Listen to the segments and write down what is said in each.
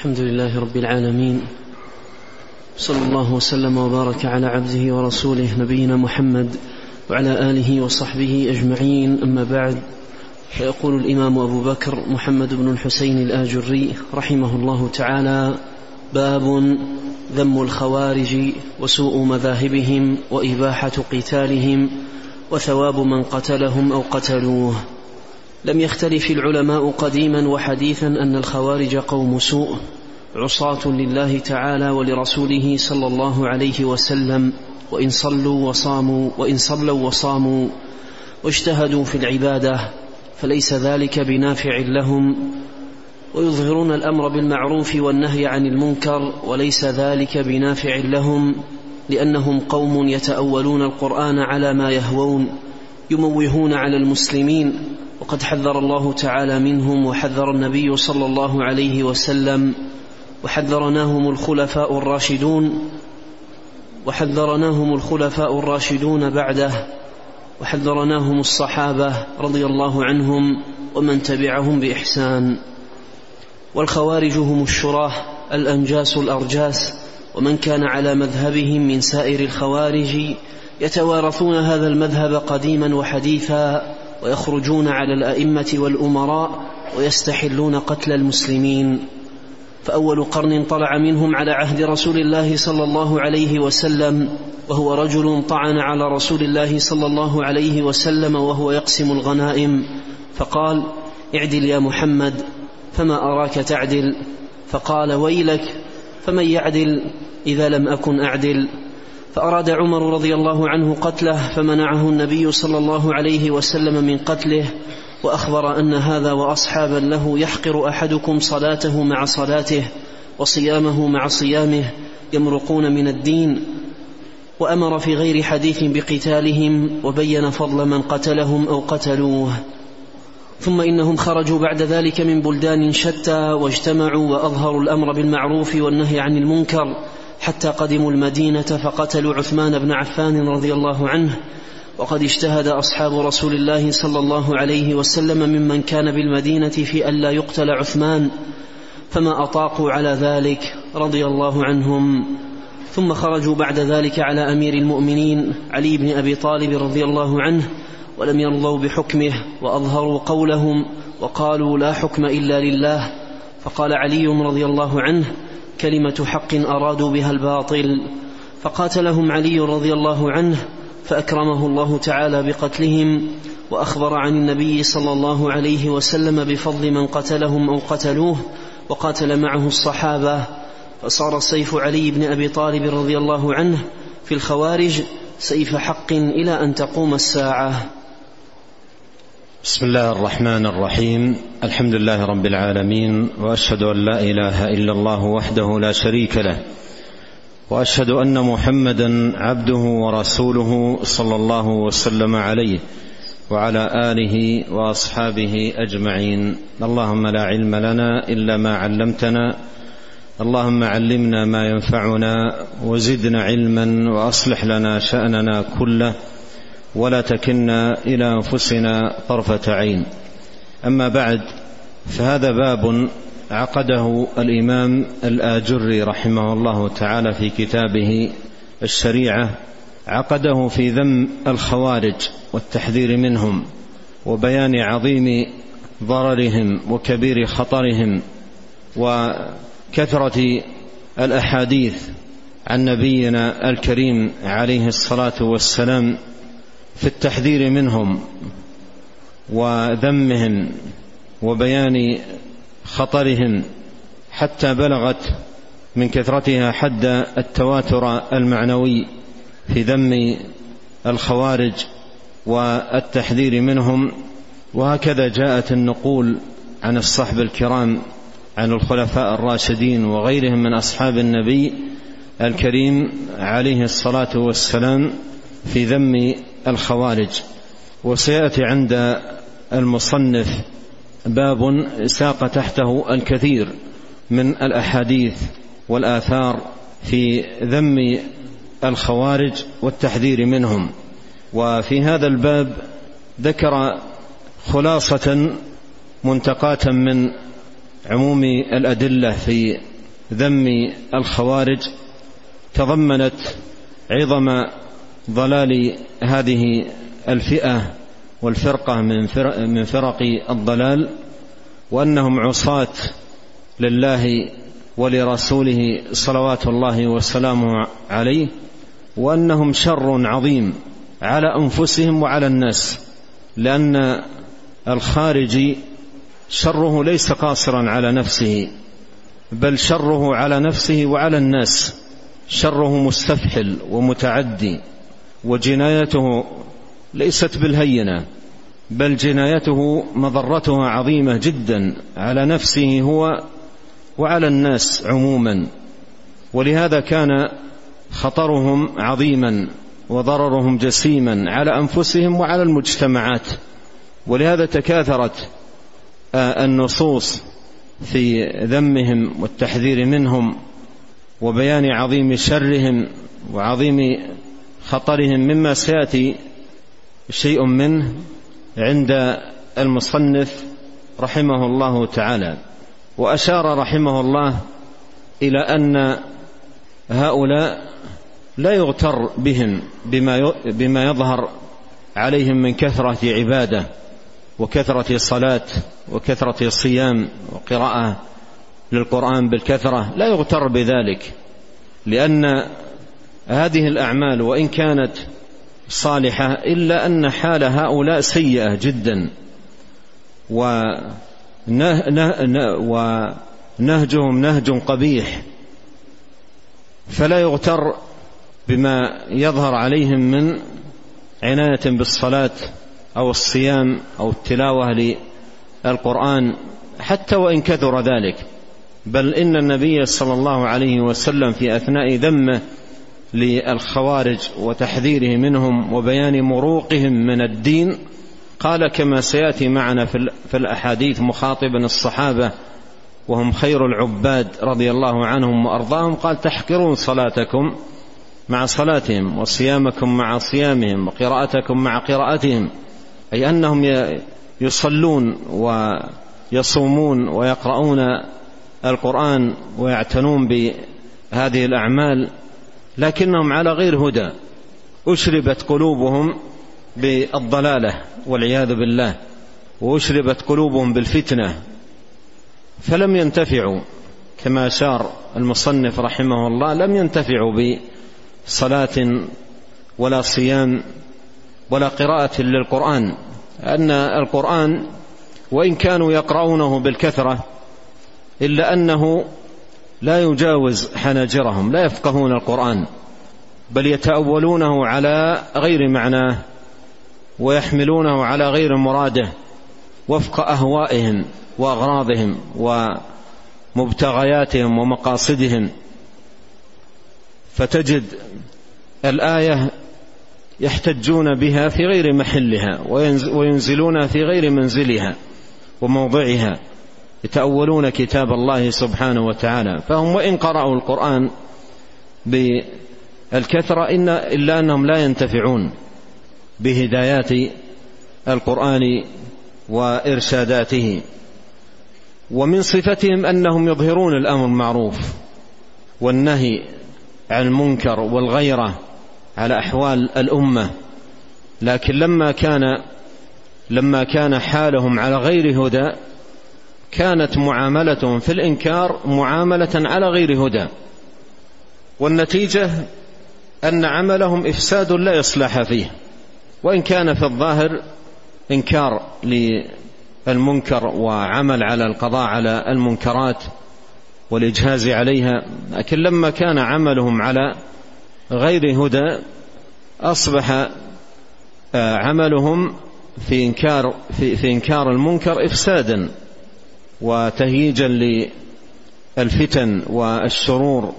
الحمد لله رب العالمين. صلى الله وسلم وبارك على عبده ورسوله نبينا محمد وعلى آله وصحبه أجمعين. أما بعد فيقول الإمام أبو بكر محمد بن الحسين الآجري رحمه الله تعالى باب ذم الخوارج وسوء مذاهبهم وإباحة قتالهم وثواب من قتلهم أو قتلوه. لم يختلف العلماء قديما وحديثا أن الخوارج قوم سوء عصاة لله تعالى ولرسوله صلى الله عليه وسلم وإن صلوا وصاموا وإن صلوا وصاموا واجتهدوا في العبادة فليس ذلك بنافع لهم ويظهرون الأمر بالمعروف والنهي عن المنكر وليس ذلك بنافع لهم لأنهم قوم يتأولون القرآن على ما يهوون يموهون على المسلمين وقد حذر الله تعالى منهم وحذر النبي صلى الله عليه وسلم وحذرناهم الخلفاء الراشدون وحذرناهم الخلفاء الراشدون بعده وحذرناهم الصحابة رضي الله عنهم ومن تبعهم بإحسان والخوارج هم الشراه الأنجاس الأرجاس ومن كان على مذهبهم من سائر الخوارج يتوارثون هذا المذهب قديما وحديثا ويخرجون على الأئمة والأمراء ويستحلون قتل المسلمين. فأول قرن طلع منهم على عهد رسول الله صلى الله عليه وسلم وهو رجل طعن على رسول الله صلى الله عليه وسلم وهو يقسم الغنائم. فقال اعدل يا محمد فما أراك تعدل؟ فقال ويلك فمن يعدل إذا لم أكن أعدل؟ فأراد عمر رضي الله عنه قتله فمنعه النبي صلى الله عليه وسلم من قتله وأخبر أن هذا وأصحابا له يحقر أحدكم صلاته مع صلاته وصيامه مع صيامه يمرقون من الدين وأمر في غير حديث بقتالهم وبين فضل من قتلهم أو قتلوه. ثم إنهم خرجوا بعد ذلك من بلدان شتى واجتمعوا وأظهروا الأمر بالمعروف والنهي عن المنكر حتى قدموا المدينة فقتلوا عثمان بن عفان رضي الله عنه وقد اجتهد أصحاب رسول الله صلى الله عليه وسلم ممن كان بالمدينة في الا يقتل عثمان فما أطاقوا على ذلك رضي الله عنهم. ثم خرجوا بعد ذلك على أمير المؤمنين علي بن أبي طالب رضي الله عنه ولم يرضوا بحكمه وأظهروا قولهم وقالوا لا حكم إلا لله. فقال علي رضي الله عنه كلمة حق أرادوا بها الباطل فقاتلهم علي رضي الله عنه فأكرمه الله تعالى بقتلهم وأخبر عن النبي صلى الله عليه وسلم بفضل من قتلهم أو قتلوه وقاتل معه الصحابة فصار سيف علي بن أبي طالب رضي الله عنه في الخوارج سيف حق إلى أن تقوم الساعة. بسم الله الرحمن الرحيم. الحمد لله رب العالمين وأشهد أن لا إله إلا الله وحده لا شريك له وأشهد أن محمدا عبده ورسوله صلى الله وسلم عليه وعلى آله وأصحابه أجمعين. اللهم لا علم لنا إلا ما علمتنا اللهم علمنا ما ينفعنا وزدنا علما وأصلح لنا شأننا كله ولا تكلنا إلى أنفسنا طرفة عين. أما بعد فهذا باب عقده الإمام الآجري رحمه الله تعالى في كتابه الشريعة عقده في ذم الخوارج والتحذير منهم وبيان عظيم ضررهم وكبير خطرهم وكثرة الأحاديث عن نبينا الكريم عليه الصلاة والسلام في التحذير منهم وذمهم وبيان خطرهم حتى بلغت من كثرتها حد التواتر المعنوي في ذم الخوارج والتحذير منهم. وهكذا جاءت النقول عن الصحب الكرام عن الخلفاء الراشدين وغيرهم من أصحاب النبي الكريم عليه الصلاة والسلام في ذم الخوارج وسيأتي عند المصنف باب ساق تحته الكثير من الأحاديث والآثار في ذم الخوارج والتحذير منهم. وفي هذا الباب ذكر خلاصة منتقاة من عموم الأدلة في ذم الخوارج تضمنت عظم ضلال هذه الفئة والفرقة من فرق, من فرق الضلال وأنهم عصاة لله ولرسوله صلوات الله وسلامه عليه وأنهم شر عظيم على أنفسهم وعلى الناس لأن الخارجي شره ليس قاصرا على نفسه بل شره على نفسه وعلى الناس شره مستفحل ومتعدي. وجنايته ليست بالهينة بل جنايته مضرتها عظيمة جدا على نفسه هو وعلى الناس عموما. ولهذا كان خطرهم عظيما وضررهم جسيما على أنفسهم وعلى المجتمعات. ولهذا تكاثرت آه، النصوص في ذمهم والتحذير منهم وبيان عظيم شرهم وعظيم خطرهم مما سيأتي شيء منه عند المصنف رحمه الله تعالى. وأشار رحمه الله إلى أن هؤلاء لا يغتر بهم بما بما يظهر عليهم من كثرة عبادة وكثرة صلاه وكثرة صيام وقراءة للقرآن بالكثرة. لا يغتر بذلك لأن هذه الأعمال وإن كانت صالحة إلا أن حال هؤلاء سيئة جدا. ونهجهم نهج قبيح. فلا يغتر بما يظهر عليهم من عناية بالصلاة أو الصيام أو التلاوة للقرآن حتى وإن كثر ذلك. بل إن النبي صلى الله عليه وسلم في أثناء ذمه للخوارج وتحذيره منهم وبيان مروقهم من الدين قال كما سيأتي معنا في الأحاديث مخاطبا الصحابة وهم خير العباد رضي الله عنهم وأرضاهم قال تحقرون صلاتكم مع صلاتهم وصيامكم مع صيامهم وقراءتكم مع قراءتهم أي أنهم يصلون ويصومون ويقرؤون القرآن ويعتنون بهذه الأعمال لكنهم على غير هدى. أشربت قلوبهم بالضلالة والعياذ بالله وأشربت قلوبهم بالفتنة. فلم ينتفعوا كما اشار المصنف رحمه الله لم ينتفعوا بصلاة ولا صيام ولا قراءة للقرآن ان القرآن وإن كانوا يقرؤونه بالكثرة إلا أنه لا يجاوز حناجرهم لا يفقهون القرآن بل يتأولونه على غير معناه ويحملونه على غير مراده وفق أهوائهم وأغراضهم ومبتغياتهم ومقاصدهم. فتجد الآية يحتجون بها في غير محلها وينزلونها في غير منزلها وموضعها. يتأولون كتاب الله سبحانه وتعالى. فهم وإن قرأوا القرآن بالكثرة إن إلا أنهم لا ينتفعون بهدايات القرآن وإرشاداته. ومن صفتهم أنهم يظهرون الأمر المعروف والنهي عن المنكر والغيرة على أحوال الأمة. لكن لما كان لما كان حالهم على غير هدى كانت معاملتهم في الإنكار معاملة على غير هدى. والنتيجة أن عملهم إفساد لا إصلاح فيه. وإن كان في الظاهر إنكار للمنكر وعمل على القضاء على المنكرات والإجهاز عليها لكن لما كان عملهم على غير هدى أصبح آه، عملهم في إنكار في, في إنكار المنكر إفسادا. وتهييجا للفتن والشرور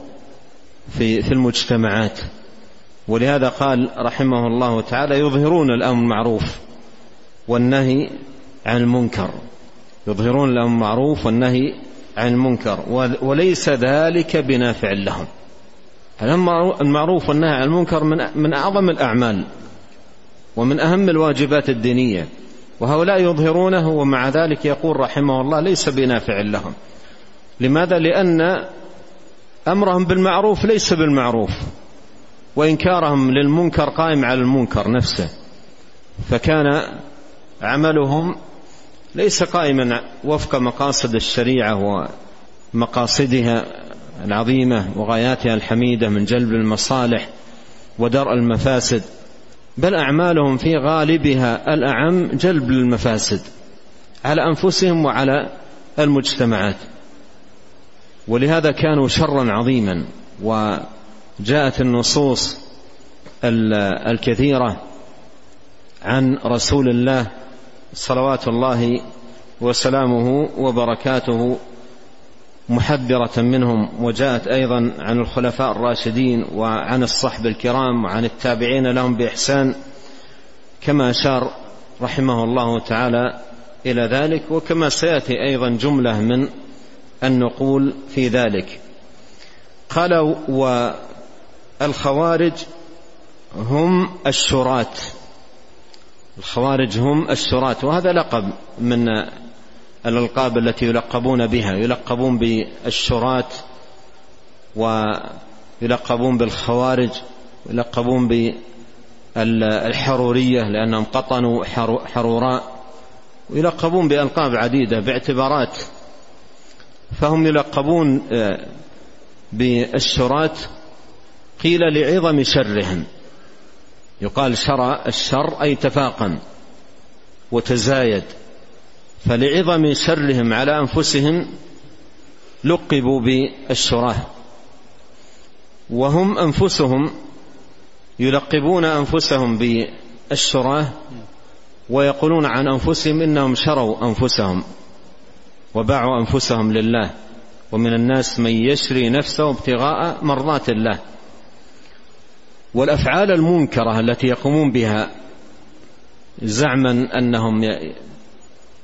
في في المجتمعات. ولهذا قال رحمه الله تعالى يظهرون الأمر المعروف والنهي عن المنكر. يظهرون الأمر المعروف والنهي عن المنكر وليس ذلك بنافع لهم. المعروف والنهي عن المنكر من من أعظم الأعمال ومن أهم الواجبات الدينية. وهؤلاء يظهرونه ومع ذلك يقول رحمه الله ليس بنافع لهم. لماذا؟ لأن أمرهم بالمعروف ليس بالمعروف. وإنكارهم للمنكر قائم على المنكر نفسه. فكان عملهم ليس قائما وفق مقاصد الشريعة ومقاصدها العظيمة وغاياتها الحميدة من جلب المصالح ودرء المفاسد. بل أعمالهم في غالبها الأعم جلب المفاسد على أنفسهم وعلى المجتمعات. ولهذا كانوا شرا عظيما وجاءت النصوص الكثيرة عن رسول الله صلوات الله وسلامه وبركاته محذرة منهم وجاءت أيضا عن الخلفاء الراشدين وعن الصحب الكرام وعن التابعين لهم بإحسان كما أشار رحمه الله تعالى إلى ذلك وكما سيأتي أيضا جملة من النقول في ذلك. قال والخوارج هم الشراة الخوارج هم الشراة وهذا لقب من الألقاب التي يلقبون بها يلقبون بالشراة ويلقبون بالخوارج يلقبون بالحرورية لأنهم قطنوا حروراء ويلقبون بألقاب عديدة باعتبارات. فهم يلقبون آه، بالشراة قيل لعظم شرهم. يقال شرى الشر أي تفاقم وتزايد. فلعظم شرهم على أنفسهم لقبوا بالشراه. وهم أنفسهم يلقبون أنفسهم بالشراه ويقولون عن أنفسهم إنهم شروا أنفسهم وباعوا أنفسهم لله. ومن الناس من يشري نفسه ابتغاء مرضات الله. والأفعال المنكرة التي يقومون بها زعما أنهم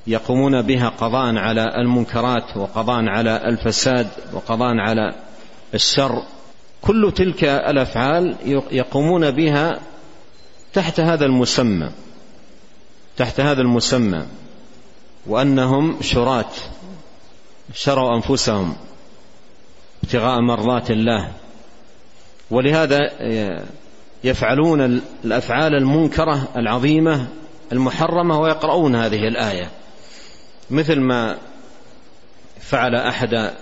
يقومون بها قضاء على المنكرات وقضاء على الفساد وقضاء على الشر. كل تلك الأفعال يقومون بها تحت هذا المسمى تحت هذا المسمى وأنهم شراة شروا أنفسهم ابتغاء مرضات الله. ولهذا يفعلون الأفعال المنكرة العظيمة المحرمة ويقرؤون هذه الآية. مثل ما فعل أحد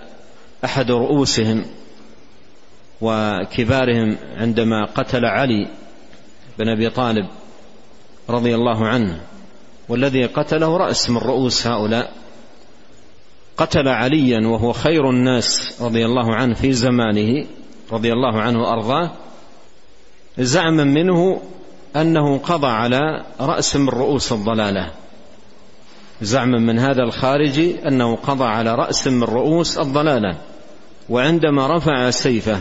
أحد رؤوسهم وكبارهم عندما قتل علي بن أبي طالب رضي الله عنه والذي قتله رأس من رؤوس هؤلاء. قتل عليا وهو خير الناس رضي الله عنه في زمانه رضي الله عنه وأرضاه. زعما منه أنه قضى على رأس من رؤوس الضلالة. زعما من هذا الخارجي أنه قضى على رأس من رؤوس الضلالة وعندما رفع سيفه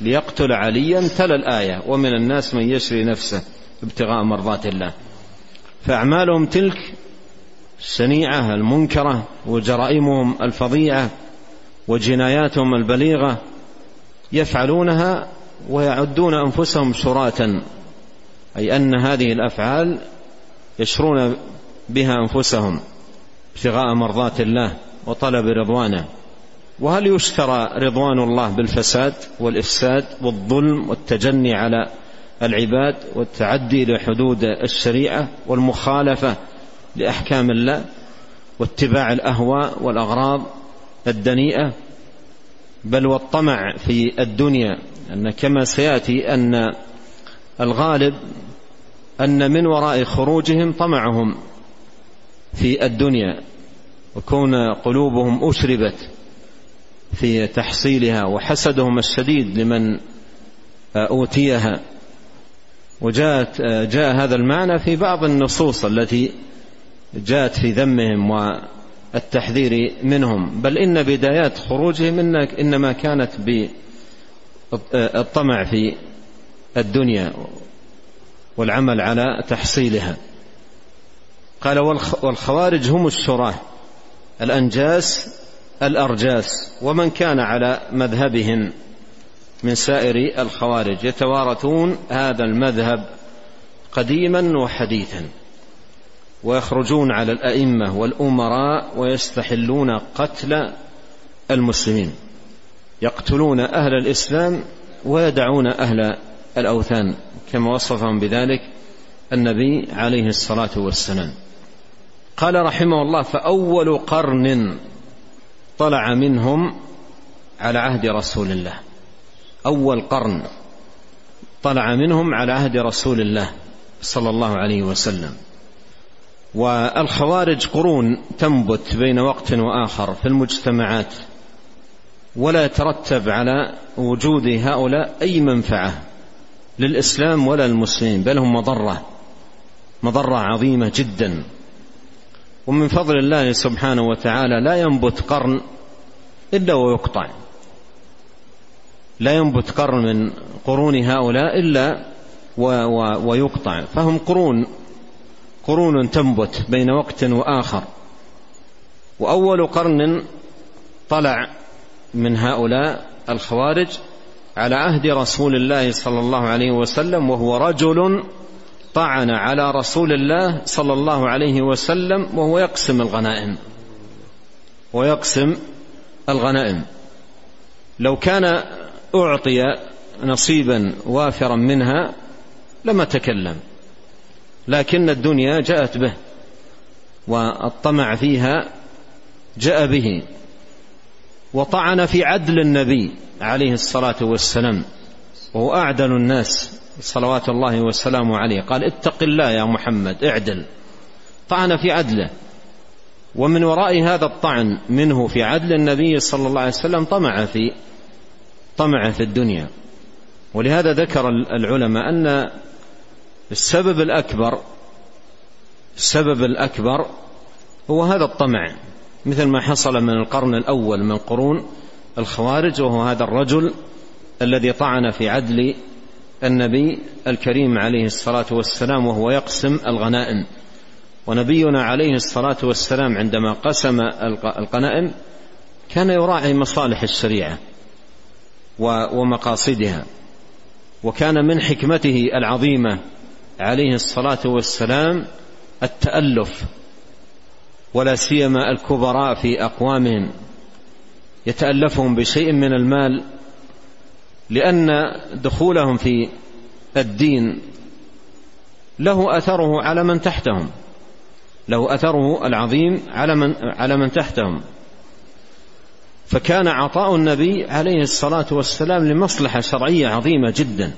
ليقتل عليا تلا الآية ومن الناس من يشري نفسه ابتغاء مرضات الله فأعمالهم تلك الشنيعه المنكرة وجرائمهم الفظيعة وجناياتهم البليغة يفعلونها ويعدون أنفسهم شراة أي أن هذه الأفعال يشرون بها أنفسهم. ابتغاء مرضات الله وطلب رضوانه. وهل يشترى رضوان الله بالفساد والإفساد والظلم والتجني على العباد والتعدي لحدود الشريعة والمخالفة لأحكام الله واتباع الأهواء والأغراض الدنيئة؟ بل والطمع في الدنيا أن كما سيأتي أن الغالب أن من وراء خروجهم طمعهم في الدنيا وكون قلوبهم أشربت في تحصيلها وحسدهم الشديد لمن أوتيها. وجاءت جاء هذا المعنى في بعض النصوص التي جاءت في ذمهم التحذير منهم. بل إن بدايات خروجهم إنما كانت بالطمع في الدنيا والعمل على تحصيلها. قال والخوارج هم الشراه الأنجاس الأرجاس ومن كان على مذهبهم من سائر الخوارج. يتوارثون هذا المذهب قديما وحديثا ويخرجون على الأئمة والأمراء ويستحلون قتل المسلمين. يقتلون أهل الإسلام ويدعون أهل الأوثان كما وصفهم بذلك النبي عليه الصلاة والسلام. قال رحمه الله فأول قرن طلع منهم على عهد رسول الله. أول قرن طلع منهم على عهد رسول الله صلى الله عليه وسلم. والخوارج قرون تنبت بين وقت وآخر في المجتمعات ولا يترتب على وجود هؤلاء أي منفعة للإسلام ولا المسلمين بل هم مضرة مضرة عظيمة جدا. ومن فضل الله سبحانه وتعالى لا ينبت قرن إلا ويقطع. لا ينبت قرن من قرون هؤلاء إلا ويقطع. فهم قرون قرون تنبت بين وقت وآخر. وأول قرن طلع من هؤلاء الخوارج على عهد رسول الله صلى الله عليه وسلم وهو رجل طعن على رسول الله صلى الله عليه وسلم وهو يقسم الغنائم. ويقسم الغنائم. لو كان أعطي نصيبا وافرا منها لما تكلم لكن الدنيا جاءت به والطمع فيها جاء به وطعن في عدل النبي عليه الصلاة والسلام. وهو أعدل الناس. صلوات الله وسلامه عليه. قال اتق الله يا محمد اعدل. طعن في عدله. ومن وراء هذا الطعن منه في عدل النبي صلى الله عليه وسلم طمع في طمع في الدنيا. ولهذا ذكر العلماء أن السبب الأكبر السبب الأكبر هو هذا الطمع. مثل ما حصل من القرن الأول من قرون الخوارج وهو هذا الرجل الذي طعن في عدل النبي الكريم عليه الصلاة والسلام وهو يقسم الغنائم. ونبينا عليه الصلاة والسلام عندما قسم الغنائم كان يراعي مصالح الشريعة ومقاصدها. وكان من حكمته العظيمة عليه الصلاة والسلام التألف ولا سيما الكبراء في أقوامهم. يتألفهم بشيء من المال لأن دخولهم في الدين له أثره على من تحتهم له أثره العظيم على من على من تحتهم. فكان عطاء النبي عليه الصلاة والسلام لمصلحة شرعية عظيمة جدا.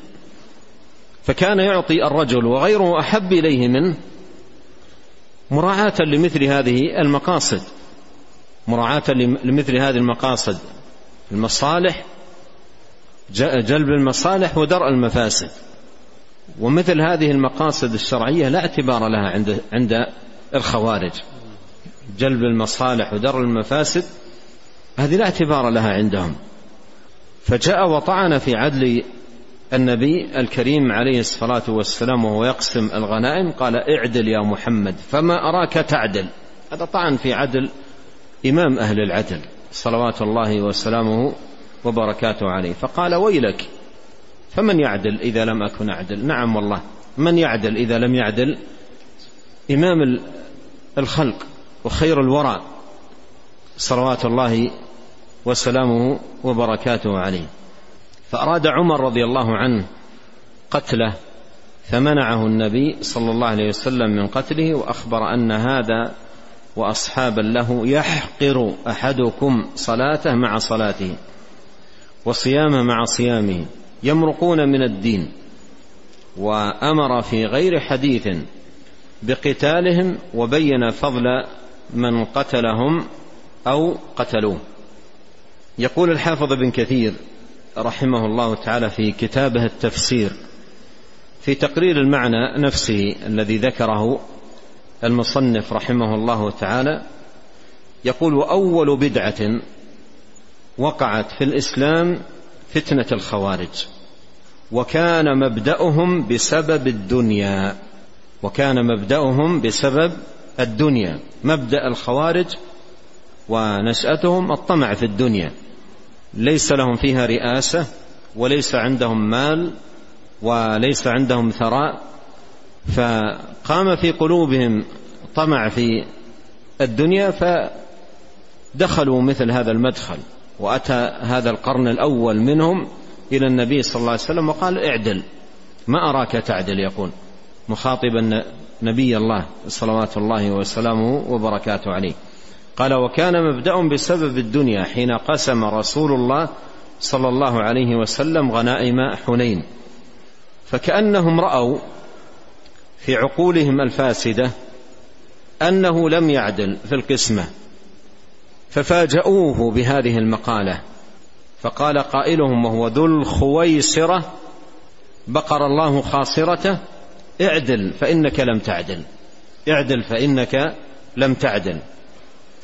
فكان يعطي الرجل وغيره أحب إليه منه مراعاة لمثل هذه المقاصد مراعاة لمثل هذه المقاصد المصالح جلب المصالح ودرء المفاسد. ومثل هذه المقاصد الشرعية لا اعتبار لها عند عند الخوارج. جلب المصالح ودرء المفاسد هذه لا اعتبار لها عندهم. فجاء وطعن في عدل النبي الكريم عليه الصلاة والسلام وهو يقسم الغنائم قال اعدل يا محمد فما أراك تعدل. هذا طعن في عدل إمام أهل العدل صلوات الله وسلامه وبركاته عليه. فقال ويلك فمن يعدل إذا لم أكن أعدل؟ نعم والله. من يعدل إذا لم يعدل؟ إمام الخلق وخير الورى. صلوات الله وسلامه وبركاته عليه. فأراد عمر رضي الله عنه قتله فمنعه النبي صلى الله عليه وسلم من قتله وأخبر أن هذا وأصحابا له يحقر أحدكم صلاته مع صلاته. وصيامه مع صيامه يمرقون من الدين. وأمر في غير حديث بقتالهم وبين فضل من قتلهم أو قتلوه. يقول الحافظ بن كثير رحمه الله تعالى في كتابه التفسير في تقرير المعنى نفسه الذي ذكره المصنف رحمه الله تعالى يقول وأول بدعة وقعت في الإسلام فتنة الخوارج وكان مبدأهم بسبب الدنيا وكان مبدأهم بسبب الدنيا مبدأ الخوارج ونشأتهم الطمع في الدنيا. ليس لهم فيها رئاسة وليس عندهم مال وليس عندهم ثراء فقام في قلوبهم طمع في الدنيا فدخلوا مثل هذا المدخل. وأتى هذا القرن الأول منهم إلى النبي صلى الله عليه وسلم وقال اعدل ما أراك تعدل؟ يقول مخاطبا نبي الله صلوات الله وسلامه وبركاته عليه. قال وكان مبدأ بسبب الدنيا حين قسم رسول الله صلى الله عليه وسلم غنائم حنين. فكأنهم رأوا في عقولهم الفاسدة أنه لم يعدل في القسمة. ففاجأوه بهذه المقالة. فقال قائلهم وهو ذو الخويصرة بقر الله خاصرته اعدل فإنك لم تعدل اعدل فإنك لم تعدل.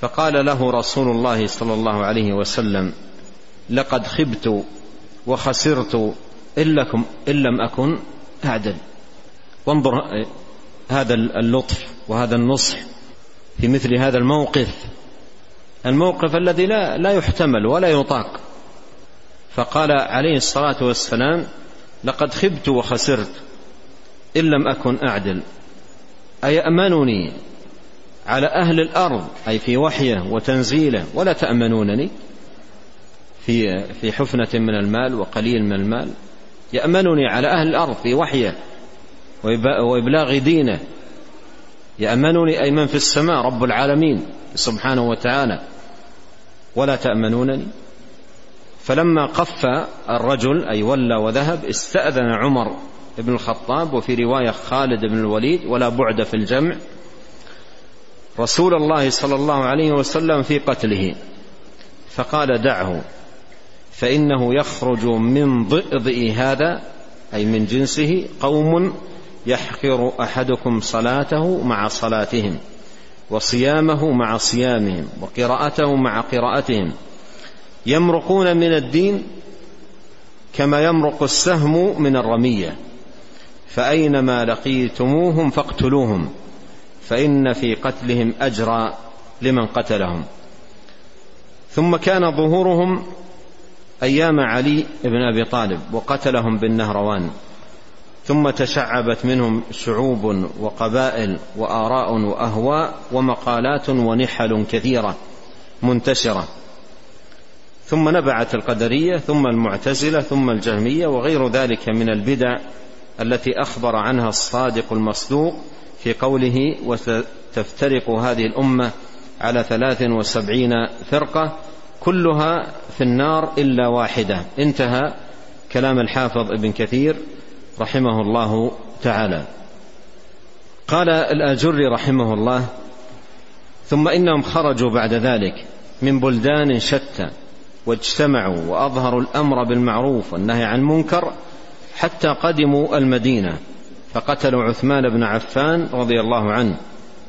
فقال له رسول الله صلى الله عليه وسلم لقد خبت وخسرت إن, لكم إن لم أكن أعدل. وانظر هذا اللطف وهذا النصح في مثل هذا الموقف. الموقف الذي لا لا يحتمل ولا يطاق. فقال عليه الصلاة والسلام لقد خبت وخسرت إن لم أكن أعدل. ايامنني على أهل الأرض أي في وحيه وتنزيله ولا تأمنونني؟ في في حفنة من المال وقليل من المال. يامنني على أهل الأرض في وحيه وإبلاغ دينه. يامنني أي من في السماء رب العالمين سبحانه وتعالى. ولا تأمنونني. فلما قف الرجل أي ولى وذهب استأذن عمر بن الخطاب وفي رواية خالد بن الوليد ولا بعد في الجمع. رسول الله صلى الله عليه وسلم في قتله. فقال دعه فإنه يخرج من ضئضئ هذا أي من جنسه قوم يحقر أحدكم صلاته مع صلاتهم. وصيامه مع صيامهم وقراءته مع قراءتهم. يمرقون من الدين كما يمرق السهم من الرمية. فأينما لقيتموهم فاقتلوهم فإن في قتلهم أجرا لمن قتلهم. ثم كان ظهورهم أيام علي بن أبي طالب وقتلهم بالنهروان. ثم تشعبت منهم شعوب وقبائل وآراء وأهواء ومقالات ونحل كثيرة منتشرة. ثم نبعت القدرية ثم المعتزلة ثم الجهمية وغير ذلك من البدع التي أخبر عنها الصادق المصدوق في قوله وتفترق هذه الأمة على ثلاث وسبعين فرقة كلها في النار إلا واحدة انتهى كلام الحافظ ابن كثير. رحمه الله تعالى. قال الاجري رحمه الله ثم إنهم خرجوا بعد ذلك من بلدان شتى واجتمعوا وأظهروا الأمر بالمعروف والنهي عن المنكر حتى قدموا المدينة فقتلوا عثمان بن عفان رضي الله عنه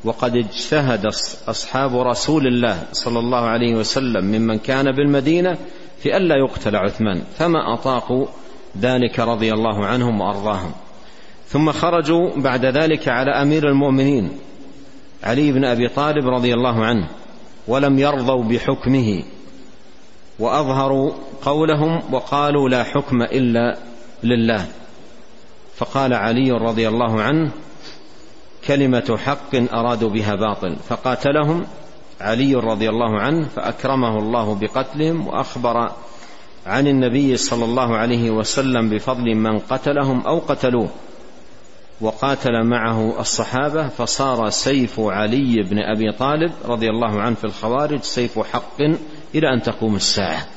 وقد اجتهد أصحاب رسول الله صلى الله عليه وسلم ممن كان بالمدينة في ألا يقتل عثمان فما أطاقوا ذلك رضي الله عنهم وأرضاهم. ثم خرجوا بعد ذلك على أمير المؤمنين علي بن أبي طالب رضي الله عنه ولم يرضوا بحكمه وأظهروا قولهم وقالوا لا حكم إلا لله. فقال علي رضي الله عنه كلمة حق أرادوا بها باطل. فقاتلهم علي رضي الله عنه فأكرمه الله بقتلهم وأخبر عن النبي صلى الله عليه وسلم بفضل من قتلهم أو قتلوه وقاتل معه الصحابة فصار سيف علي بن أبي طالب رضي الله عنه في الخوارج سيف حق إلى أن تقوم الساعة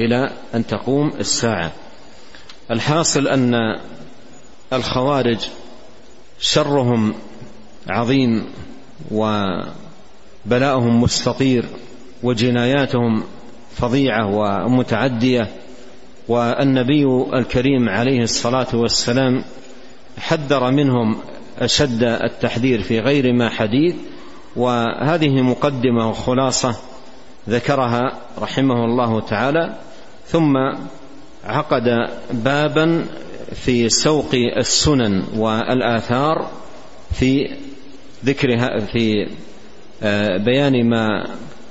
إلى أن تقوم الساعة. الحاصل أن الخوارج شرهم عظيم وبلاؤهم مستطير وجناياتهم فظيعة ومتعدية والنبي الكريم عليه الصلاة والسلام حذر منهم أشد التحذير في غير ما حديث وهذه مقدمة وخلاصة ذكرها رحمه الله تعالى ثم عقد بابا في سوق السنن والآثار في ذكرها في آه، بيان ما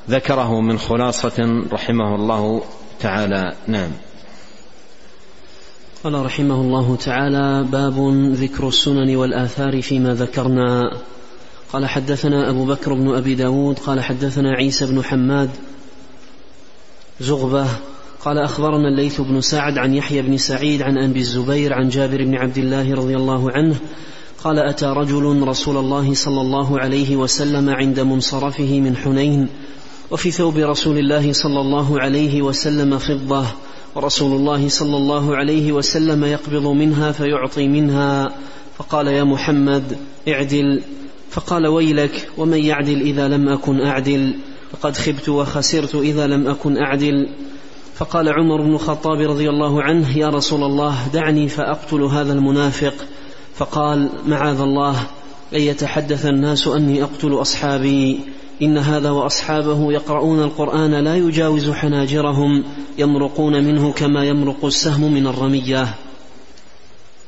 ذكره من خلاصة رحمه الله تعالى. نعم. قال رحمه الله تعالى باب ذكر السنن والآثار فيما ذكرنا. قال حدثنا أبو بكر بن أبي داود قال حدثنا عيسى بن حماد زغبة قال أخبرنا الليث بن سعد عن يحيى بن سعيد عن أبي الزبير عن جابر بن عبد الله رضي الله عنه قال أتى رجل رسول الله صلى الله عليه وسلم عند منصرفه من حنين وفي ثوب رسول الله صلى الله عليه وسلم فضة ورسول الله صلى الله عليه وسلم يقبض منها فيعطي منها. فقال يا محمد اعدل. فقال ويلك ومن يعدل إذا لم أكن أعدل؟ فقد خبت وخسرت إذا لم أكن أعدل. فقال عمر بن الخطاب رضي الله عنه يا رسول الله دعني فأقتل هذا المنافق. فقال معاذ الله أن يتحدث الناس أني أقتل أصحابي. إن هذا وأصحابه يقرؤون القرآن لا يجاوز حناجرهم يمرقون منه كما يمرق السهم من الرمية.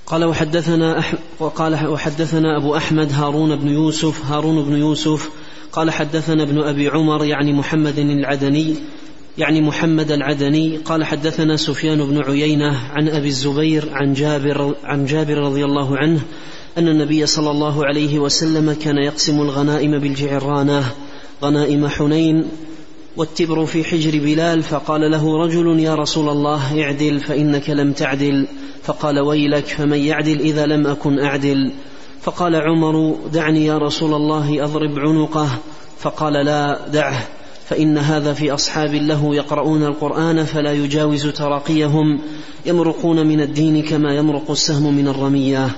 قال وحدثنا أح... وقال وحدثنا أبو أحمد هارون بن يوسف هارون بن يوسف قال حدثنا ابن أبي عمر يعني محمد العدني يعني محمد العدني قال حدثنا سفيان بن عيينة عن أبي الزبير عن جابر عن جابر رضي الله عنه أن النبي صلى الله عليه وسلم كان يقسم الغنائم بالجعرانة. غنائم حنين والتبر في حجر بلال فقال له رجل يا رسول الله اعدل فإنك لم تعدل فقال ويلك فمن يعدل إذا لم أكن أعدل فقال عمر دعني يا رسول الله أضرب عنقه فقال لا دعه فإن هذا في أصحاب له يقرؤون القرآن فلا يجاوز تراقيهم يمرقون من الدين كما يمرق السهم من الرمية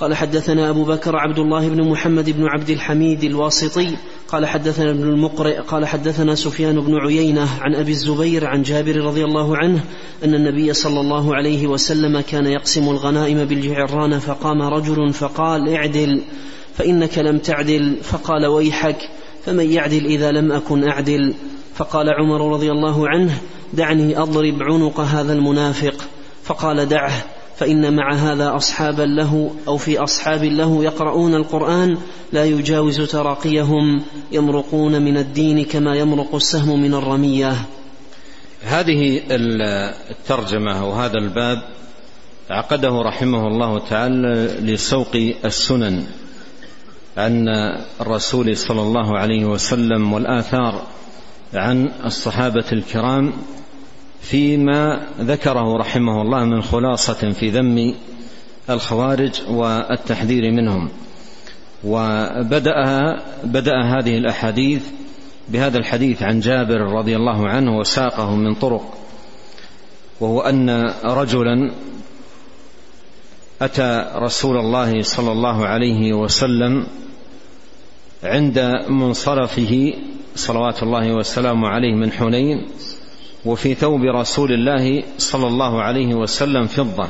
قال حدثنا أبو بكر عبد الله بن محمد بن عبد الحميد الواسطي قال حدثنا ابن المقرئ قال حدثنا سفيان بن عيينة عن أبي الزبير عن جابر رضي الله عنه أن النبي صلى الله عليه وسلم كان يقسم الغنائم بالجعران فقام رجل فقال اعدل فإنك لم تعدل فقال ويحك فمن يعدل إذا لم أكن أعدل فقال عمر رضي الله عنه دعني أضرب عنق هذا المنافق فقال دعه فإن مع هذا أصحابا له أو في أصحاب له يقرؤون القرآن لا يجاوز تراقيهم يمرقون من الدين كما يمرق السهم من الرمية. هذه الترجمة وهذا الباب عقده رحمه الله تعالى لسوق السنن عن الرسول صلى الله عليه وسلم والآثار عن الصحابة الكرام فيما ذكره رحمه الله من خلاصة في ذم الخوارج والتحذير منهم. وبدأ بدأ هذه الأحاديث بهذا الحديث عن جابر رضي الله عنه وساقه من طرق وهو أن رجلا أتى رسول الله صلى الله عليه وسلم عند منصرفه صلوات الله وسلامه عليه من حنين وفي ثوب رسول الله صلى الله عليه وسلم فضة.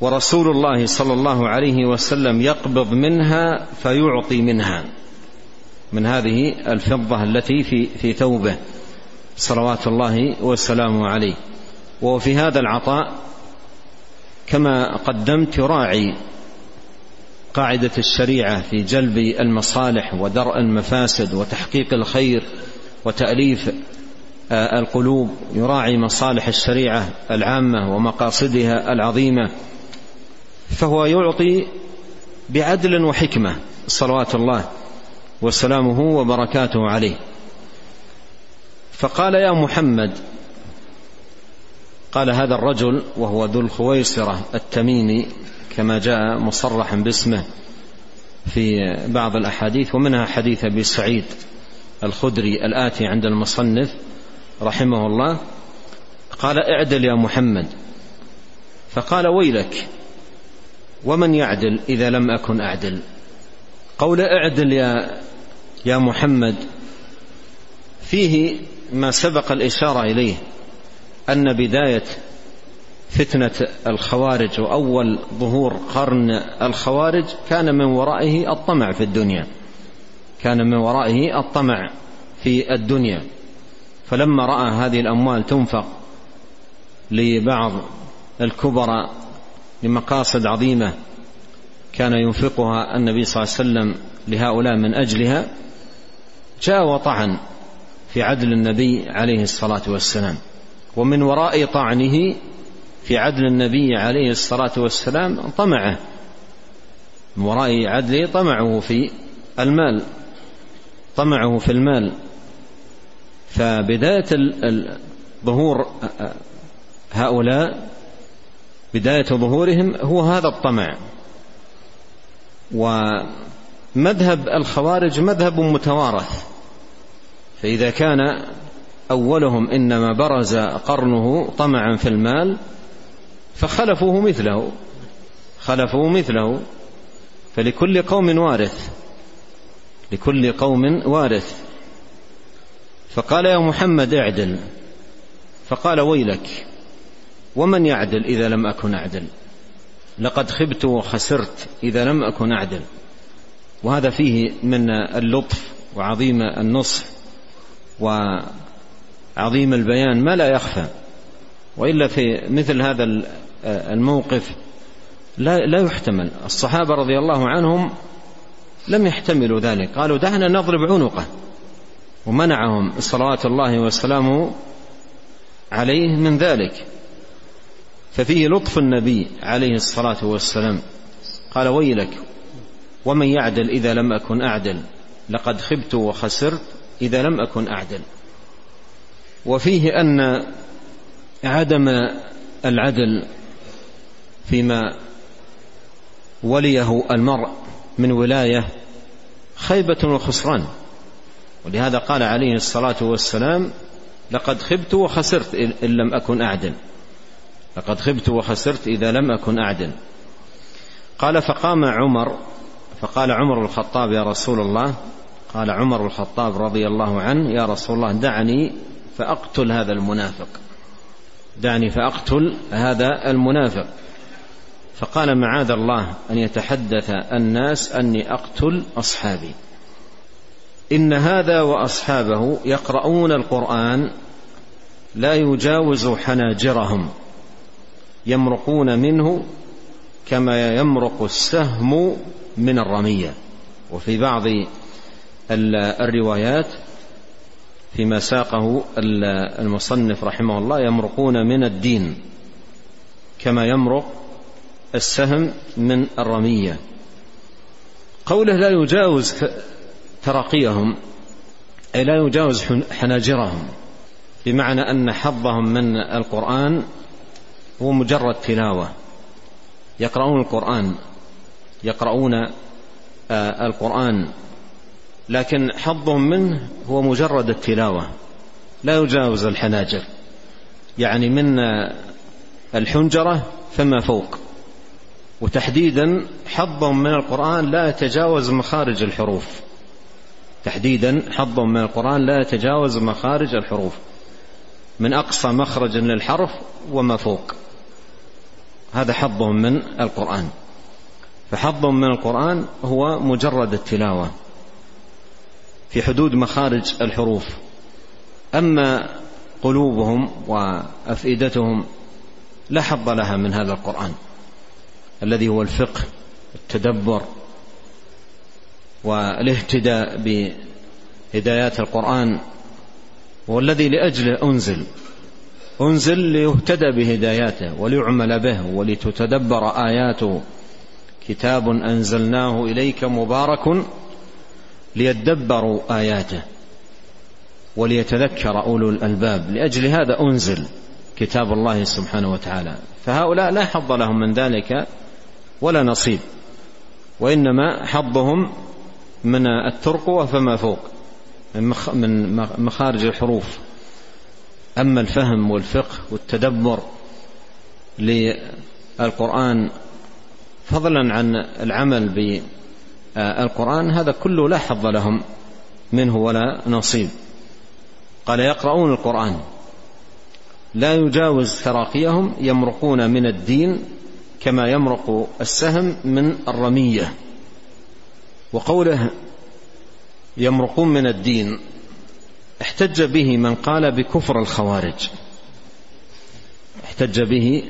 ورسول الله صلى الله عليه وسلم يقبض منها فيعطي منها. من هذه الفضة التي في في ثوبه. صلوات الله وسلامه عليه. وفي هذا العطاء كما قدمت يراعي قاعدة الشريعة في جلب المصالح ودرء المفاسد وتحقيق الخير وتأليف القلوب يراعي مصالح الشريعة العامة ومقاصدها العظيمة فهو يعطي بعدل وحكمة صلوات الله وسلامه وبركاته عليه. فقال يا محمد قال هذا الرجل وهو ذو الخويصرة التميمي كما جاء مصرحا باسمه في بعض الأحاديث ومنها حديث أبي سعيد الخدري الآتي عند المصنف رحمه الله قال اعدل يا محمد. فقال ويلك ومن يعدل إذا لم أكن أعدل؟ قول اعدل يا يا محمد. فيه ما سبق الإشارة إليه أن بداية فتنة الخوارج وأول ظهور قرن الخوارج كان من ورائه الطمع في الدنيا كان من ورائه الطمع في الدنيا. فلما رأى هذه الأموال تنفق لبعض الكبراء لمقاصد عظيمة كان ينفقها النبي صلى الله عليه وسلم لهؤلاء من أجلها جاء وطعن في عدل النبي عليه الصلاة والسلام ومن وراء طعنه في عدل النبي عليه الصلاة والسلام طمعه من وراء عدله طمعه في المال طمعه في المال. فبداية ظهور هؤلاء بداية ظهورهم هو هذا الطمع. ومذهب الخوارج مذهب متوارث. فإذا كان أولهم إنما برز قرنه طمعا في المال فخلفوه مثله خلفوا مثله. فلكل قوم وارث لكل قوم وارث. فقال يا محمد اعدل. فقال ويلك ومن يعدل إذا لم أكن أعدل؟ لقد خبت وخسرت إذا لم أكن أعدل. وهذا فيه من اللطف وعظيم النصح وعظيم البيان ما لا يخفى. وإلا في مثل هذا الموقف لا لا يحتمل. الصحابة رضي الله عنهم لم يحتملوا ذلك. قالوا دعنا نضرب عنقه. ومنعهم صلوات الله وسلامه عليه من ذلك. ففيه لطف النبي عليه الصلاة والسلام. قال ويلك ومن يعدل إذا لم أكن أعدل لقد خبت وخسرت إذا لم أكن أعدل. وفيه أن عدم العدل فيما وليه المرء من ولاية خيبة وخسران. ولهذا قال عليه الصلاة والسلام لقد خبت وخسرت ان لم أكن أعدل. لقد خبت وخسرت إذا لم أكن أعدل. قال فقام عمر فقال عمر الخطاب يا رسول الله. قال عمر الخطاب رضي الله عنه يا رسول الله دعني فأقتل هذا المنافق. دعني فأقتل هذا المنافق. فقال معاذ الله أن يتحدث الناس أني أقتل أصحابي. إن هذا وأصحابه يقرؤون القرآن لا يجاوز حناجرهم يمرقون منه كما يمرق السهم من الرمية. وفي بعض الروايات فيما ساقه المصنف رحمه الله يمرقون من الدين كما يمرق السهم من الرمية. قوله لا يجاوز تراقيهم أي لا يجاوز حناجرهم بمعنى أن حظهم من القرآن هو مجرد تلاوة. يقرؤون القرآن يقرؤون آه، القرآن لكن حظهم منه هو مجرد التلاوة. لا يجاوز الحناجر. يعني من الحنجرة فما فوق. وتحديدا حظهم من القرآن لا يتجاوز مخارج الحروف. تحديدا حظ من القرآن لا يتجاوز مخارج الحروف. من أقصى مخرج للحرف وما فوق. هذا حظهم من القرآن. فحظهم من القرآن هو مجرد التلاوة في حدود مخارج الحروف. أما قلوبهم وأفئدتهم لا حظ لها من هذا القرآن الذي هو الفقه التدبر والاهتداء بهدايات القرآن والذي لأجله أنزل أنزل ليهتدى بهداياته وليعمل به ولتتدبر آياته. كتاب أنزلناه إليك مبارك ليدبروا آياته وليتذكر أولو الألباب. لأجل هذا أنزل كتاب الله سبحانه وتعالى. فهؤلاء لا حظ لهم من ذلك ولا نصيب وإنما حظهم من الترقوة فما فوق من مخارج الحروف. أما الفهم والفقه والتدبر للقرآن فضلا عن العمل بالقرآن هذا كله لا حظ لهم منه ولا نصيب. قال يقرؤون القرآن. لا يجاوز تراقيهم يمرقون من الدين كما يمرق السهم من الرمية. وقوله يمرقون من الدين احتج به من قال بكفر الخوارج. احتج به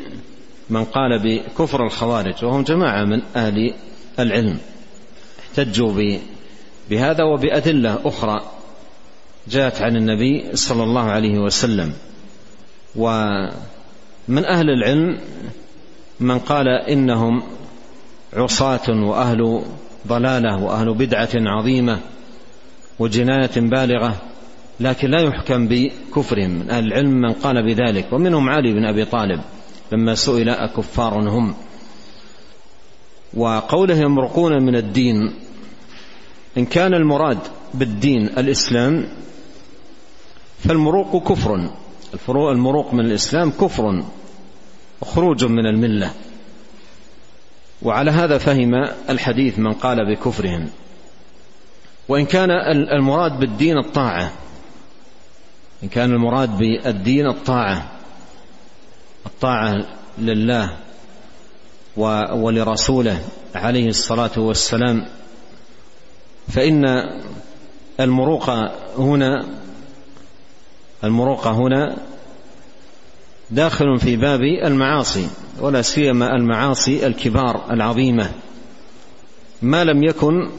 من قال بكفر الخوارج وهم جماعة من أهل العلم. احتجوا بهذا وبأدلة أخرى جاءت عن النبي صلى الله عليه وسلم. ومن أهل العلم من قال إنهم عصاة وأهل ضلالة وأهل بدعة عظيمة وجناية بالغة لكن لا يحكم بكفرهم من أهل العلم من قال بذلك. ومنهم علي بن أبي طالب لما سئل أكفار هم. وقوله يمرقون من الدين إن كان المراد بالدين الإسلام فالمروق كفر. المروق من الإسلام كفر وخروج من الملة. وعلى هذا فهم الحديث من قال بكفرهم. وإن كان المراد بالدين الطاعة إن كان المراد بالدين الطاعة الطاعة لله ولرسوله عليه الصلاة والسلام فإن المروق هنا المروق هنا داخل في باب المعاصي ولا سيما المعاصي الكبار العظيمة. ما لم يكن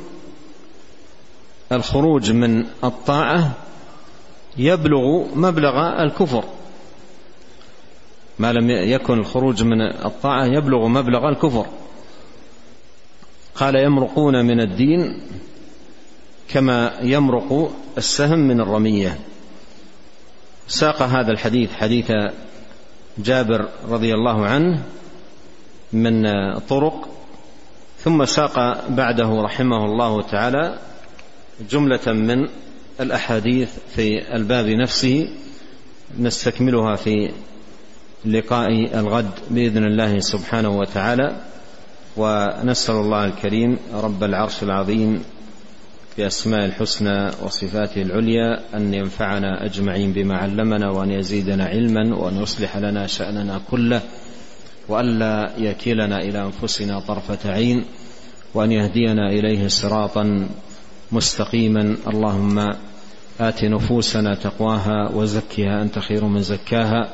الخروج من الطاعة يبلغ مبلغ الكفر. ما لم يكن الخروج من الطاعة يبلغ مبلغ الكفر. قال يمرقون من الدين كما يمرق السهم من الرمية. ساق هذا الحديث حديث جابر رضي الله عنه من طرق ثم ساق بعده رحمه الله تعالى جملة من الأحاديث في الباب نفسه نستكملها في لقاء الغد بإذن الله سبحانه وتعالى. ونسأل الله الكريم رب العرش العظيم بأسماء الحسنى وصفاته العليا أن ينفعنا أجمعين بما علمنا وأن يزيدنا علما وأن يصلح لنا شأننا كله وألا يكلنا إلى أنفسنا طرفة عين وأن يهدينا إليه صراطا مستقيما. اللهم آت نفوسنا تقواها وزكها. أنت خير من زكاها.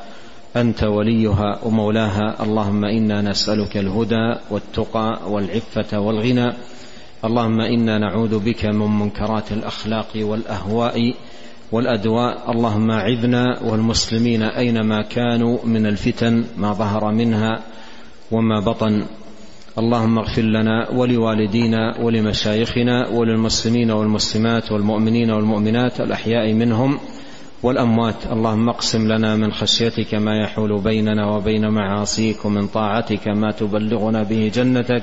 أنت وليها ومولاها. اللهم إنا نسألك الهدى والتقى والعفة والغنى اللهم إنا نعوذ بك من منكرات الأخلاق والأهواء والأدواء. اللهم اعذنا والمسلمين أينما كانوا من الفتن ما ظهر منها وما بطن. اللهم اغفر لنا ولوالدينا ولمشايخنا وللمسلمين والمسلمات والمؤمنين والمؤمنات الأحياء منهم والأموات. اللهم اقسم لنا من خشيتك ما يحول بيننا وبين معاصيك ومن طاعتك ما تبلغنا به جنتك.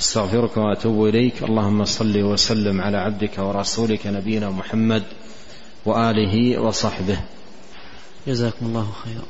أستغفرك وأتوب إليك. اللهم صل وسلم على عبدك ورسولك نبينا محمد وآله وصحبه. جزاكم الله خيرا.